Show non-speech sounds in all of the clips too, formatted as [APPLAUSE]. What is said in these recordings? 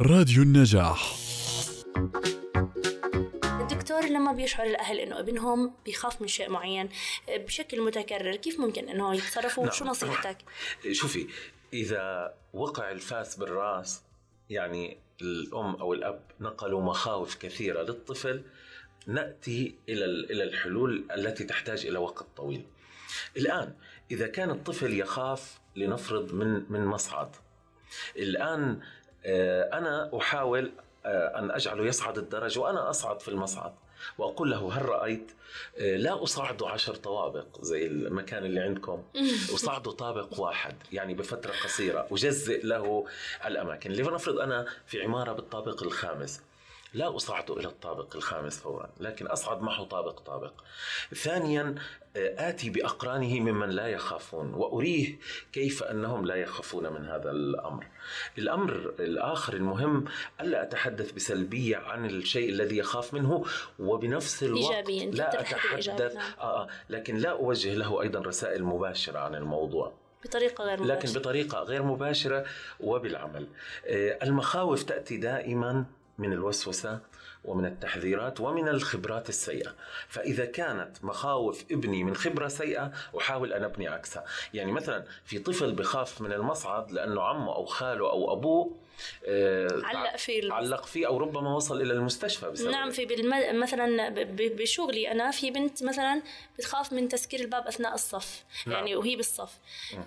راديو النجاح الدكتور لما بيشعر الأهل إنه ابنهم بيخاف من شيء معين بشكل متكرر كيف ممكن إنه يتصرفوا نعم. شو نصيحتك؟ شوفي إذا وقع الفاس بالرأس يعني الأم أو الأب نقلوا مخاوف كثيرة للطفل نأتي إلى إلى الحلول التي تحتاج إلى وقت طويل. الآن إذا كان الطفل يخاف لنفرض من من مصعد الآن آه، أنا أحاول آه، أن أجعله يصعد الدرج وأنا أصعد في المصعد. وأقول له هل رأيت؟ آه، لا أصعده عشر طوابق زي المكان اللي عندكم. [LAUGHS] أصعده طابق واحد يعني بفترة قصيرة أجزئ له الأماكن. لنفرض أنا في عمارة بالطابق الخامس. لا أصعده إلى الطابق الخامس فورا لكن أصعد معه طابق طابق. ثانيا آه، آتي بأقرانه ممن لا يخافون وأريه كيف أنهم لا يخافون من هذا الأمر. الأمر الآخر المهم ألا أتحدث بسلبية عن الشيء الذي يخاف منه وبنفس الوقت إيجابياً، لا أتحدث نعم. آه آه، لكن لا أوجه له أيضا رسائل مباشرة عن الموضوع. بطريقة غير مباشرة. لكن بطريقة غير مباشرة وبالعمل. آه، المخاوف تأتي دائما من الوسوسة ومن التحذيرات ومن الخبرات السيئة. فإذا كانت مخاوف ابني من خبرة سيئة أحاول أن أبني عكسها. يعني مثلا في طفل بخاف من المصعد لأنه عمه أو خاله أو أبوه آه، علق فيه. علق فيه أو ربما وصل إلى المستشفى بسبب نعم في بالم... مثلا ب... بشغلي أنا في بنت مثلا بتخاف من تسكير الباب أثناء الصف. نعم. يعني وهي بالصف.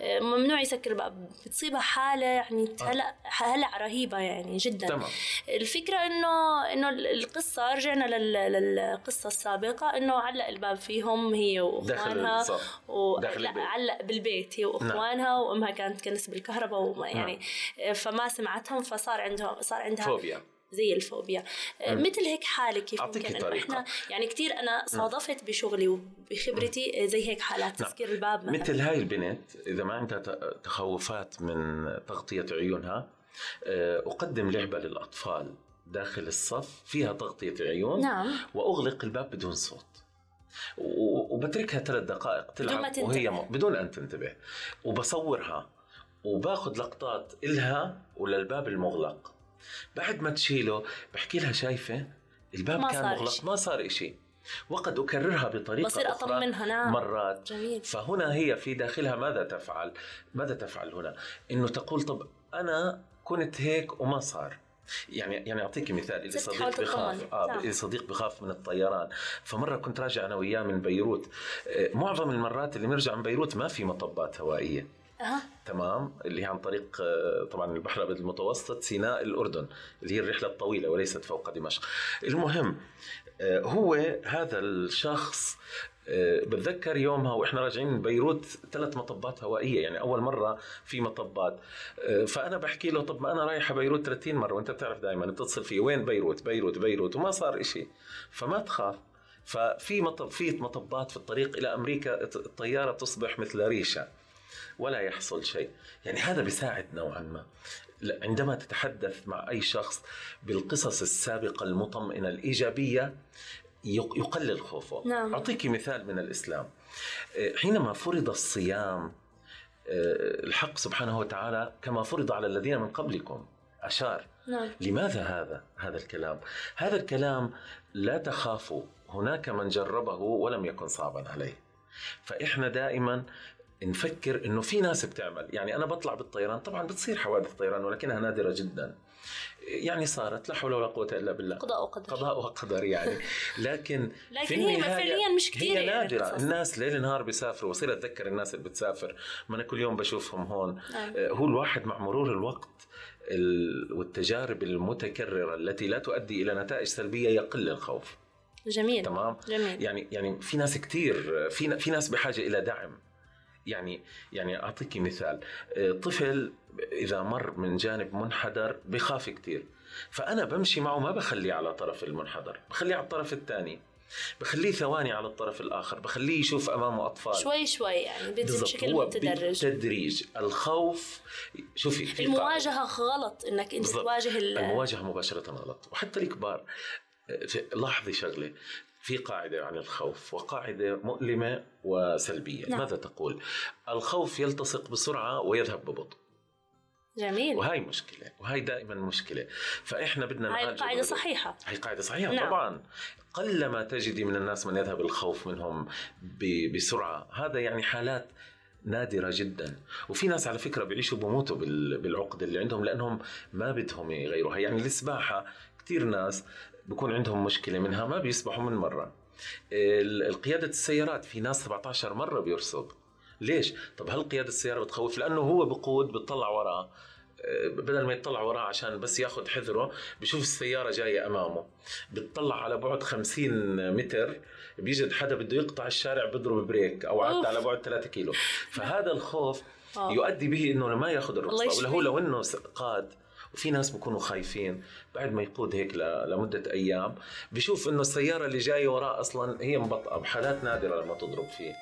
آه، ممنوع يسكر الباب. بتصيبها حالة يعني هلع هلع رهيبة يعني جدا. تمام. الفكرة انه إنه القصة رجعنا لل... للقصة السابقة إنه علق الباب فيهم هي داخل وإخوانها الصف. و... داخل لا البيت. علق بالبيت هي وإخوانها وأمها كانت تكنس بالكهرباء وما يعني آه، فما سمعتهم فصار عندهم صار عندها فوبيا. زي الفوبيا. آه، مثل هيك حالة كيف ممكن إنه طريقة. إحنا يعني كثير أنا صادفت بشغلي وبخبرتي زي هيك حالات نعم. تسكير الباب مثلا. مثل هاي البنت إذا ما عندها تخوفات من تغطية عيونها آه، أقدم لعبة للأطفال. داخل الصف فيها تغطية عيون نعم وأغلق الباب بدون صوت وبتركها ثلاث دقائق تلعب ما تنتبه. وهي م... بدون أن تنتبه وبصورها وباخذ لقطات إلها وللباب المغلق بعد ما تشيله بحكي لها شايفة الباب ما كان صار مغلق إشي. ما صار إشي وقد أكررها بطريقة بصير أطمنها نعم مرات جميل فهنا هي في داخلها ماذا تفعل؟ ماذا تفعل هنا؟ إنه تقول طب أنا كنت هيك وما صار. يعني يعني أعطيك مثال تحاول صديق بخاف. آه نعم. إذا صديق بخاف من الطيران. فمرة كنت راجع أنا وياه من بيروت آه، معظم المرات اللي بنرجع من بيروت ما في مطبات هوائية. أها. تمام؟ اللي هي عن طريق آه، طبعا البحر الأبيض المتوسط سيناء الأردن اللي هي الرحلة الطويلة وليست فوق دمشق. المهم آه، هو هذا الشخص بتذكر يومها وإحنا راجعين من بيروت ثلاث مطبات هوائية يعني أول مرة في مطبات. آه، فأنا بحكي له طب ما أنا رايح بيروت 30 مرة وأنت بتعرف دائما بتتصل فيه وين بيروت؟ بيروت بيروت وما صار إشي. فما تخاف. ففي مطب في مطبات في الطريق إلى أمريكا الطيارة تصبح مثل ريشة. ولا يحصل شيء. يعني هذا بيساعد نوعا ما. عندما تتحدث مع أي شخص بالقصص السابقة المطمئنة الإيجابية يقلل خوفه. نعم. أعطيك مثال من الإسلام. آه، حينما فرض الصيام آه، الحق سبحانه وتعالى كما فرض على الذين من قبلكم أشار. نعم. لماذا هذا؟ هذا الكلام. هذا الكلام لا تخافوا هناك من جربه ولم يكن صعبا عليه. فإحنا دائما نفكر إنه في ناس بتعمل. يعني أنا بطلع بالطيران طبعا بتصير حوادث طيران ولكنها نادرة جدا. يعني صارت لا حول ولا قوة إلا بالله. قضاء وقدر. قضاء وقدر يعني. [LAUGHS] لكن لكن في هي فعليا مش كثير هي يعني نادرة. القصص. الناس ليل نهار بيسافروا. بصير أتذكر الناس اللي بتسافر. ما أنا كل يوم بشوفهم هون. نعم. آه، هو الواحد مع مرور الوقت ال- والتجارب المتكررة التي لا تؤدي إلى نتائج سلبية يقل الخوف. جميل. تمام؟ جميل. يعني يعني في ناس كتير في في ناس بحاجة إلى دعم. يعني يعني أعطيك مثال آه، طفل إذا مر من جانب منحدر بخاف كتير فأنا بمشي معه ما بخليه على طرف المنحدر بخليه على الطرف الثاني بخليه ثواني على الطرف الآخر بخليه يشوف أمامه أطفال شوي شوي يعني. بشكل متدرج بالتدريج الخوف شوفي. المواجهة غلط إنك أنت. تواجه ال- المواجهة مباشرة غلط وحتى الكبار في- لاحظي شغلة في قاعدة عن الخوف وقاعدة مؤلمة وسلبية نعم. ماذا تقول؟ الخوف يلتصق بسرعة ويذهب ببطء جميل وهي مشكلة وهي دائما مشكلة فإحنا بدنا هاي الموضوع. صحيحة هي قاعدة صحيحة نعم. طبعا قلما تجدي من الناس من يذهب الخوف منهم ب- بسرعة هذا يعني حالات نادرة جدا. وفي ناس على فكرة بيعيشوا بموتوا بال- بالعقدة اللي عندهم لأنهم ما بدهم يغيروها. يعني السباحة كثير ناس بكون عندهم مشكلة منها ما بيسبحوا من مرة. ال- قيادة السيارات في ناس 17 مرة بيرصد. ليش؟ طب هل قيادة السيارة بتخوف؟ لأنه هو بقود بتطلع وراه. بدل ما يطلع وراه عشان بس ياخذ حذره بشوف السيارة جاية أمامه. بتطلع على بعد 50 متر بيجد حدا بده يقطع الشارع بيضرب بريك أوف. عدى على بعد 3 كيلو. فهذا الخوف آه. يؤدي به إنه ما ياخذ الرخصة. ولا هو. لو إنه قاد. وفي ناس بكونوا خايفين. بعد ما يقود هيك ل- لمدة أيام بشوف إنه السيارة اللي جاية وراه أصلا هي مبطئة. بحالات نادرة لما تضرب فيه.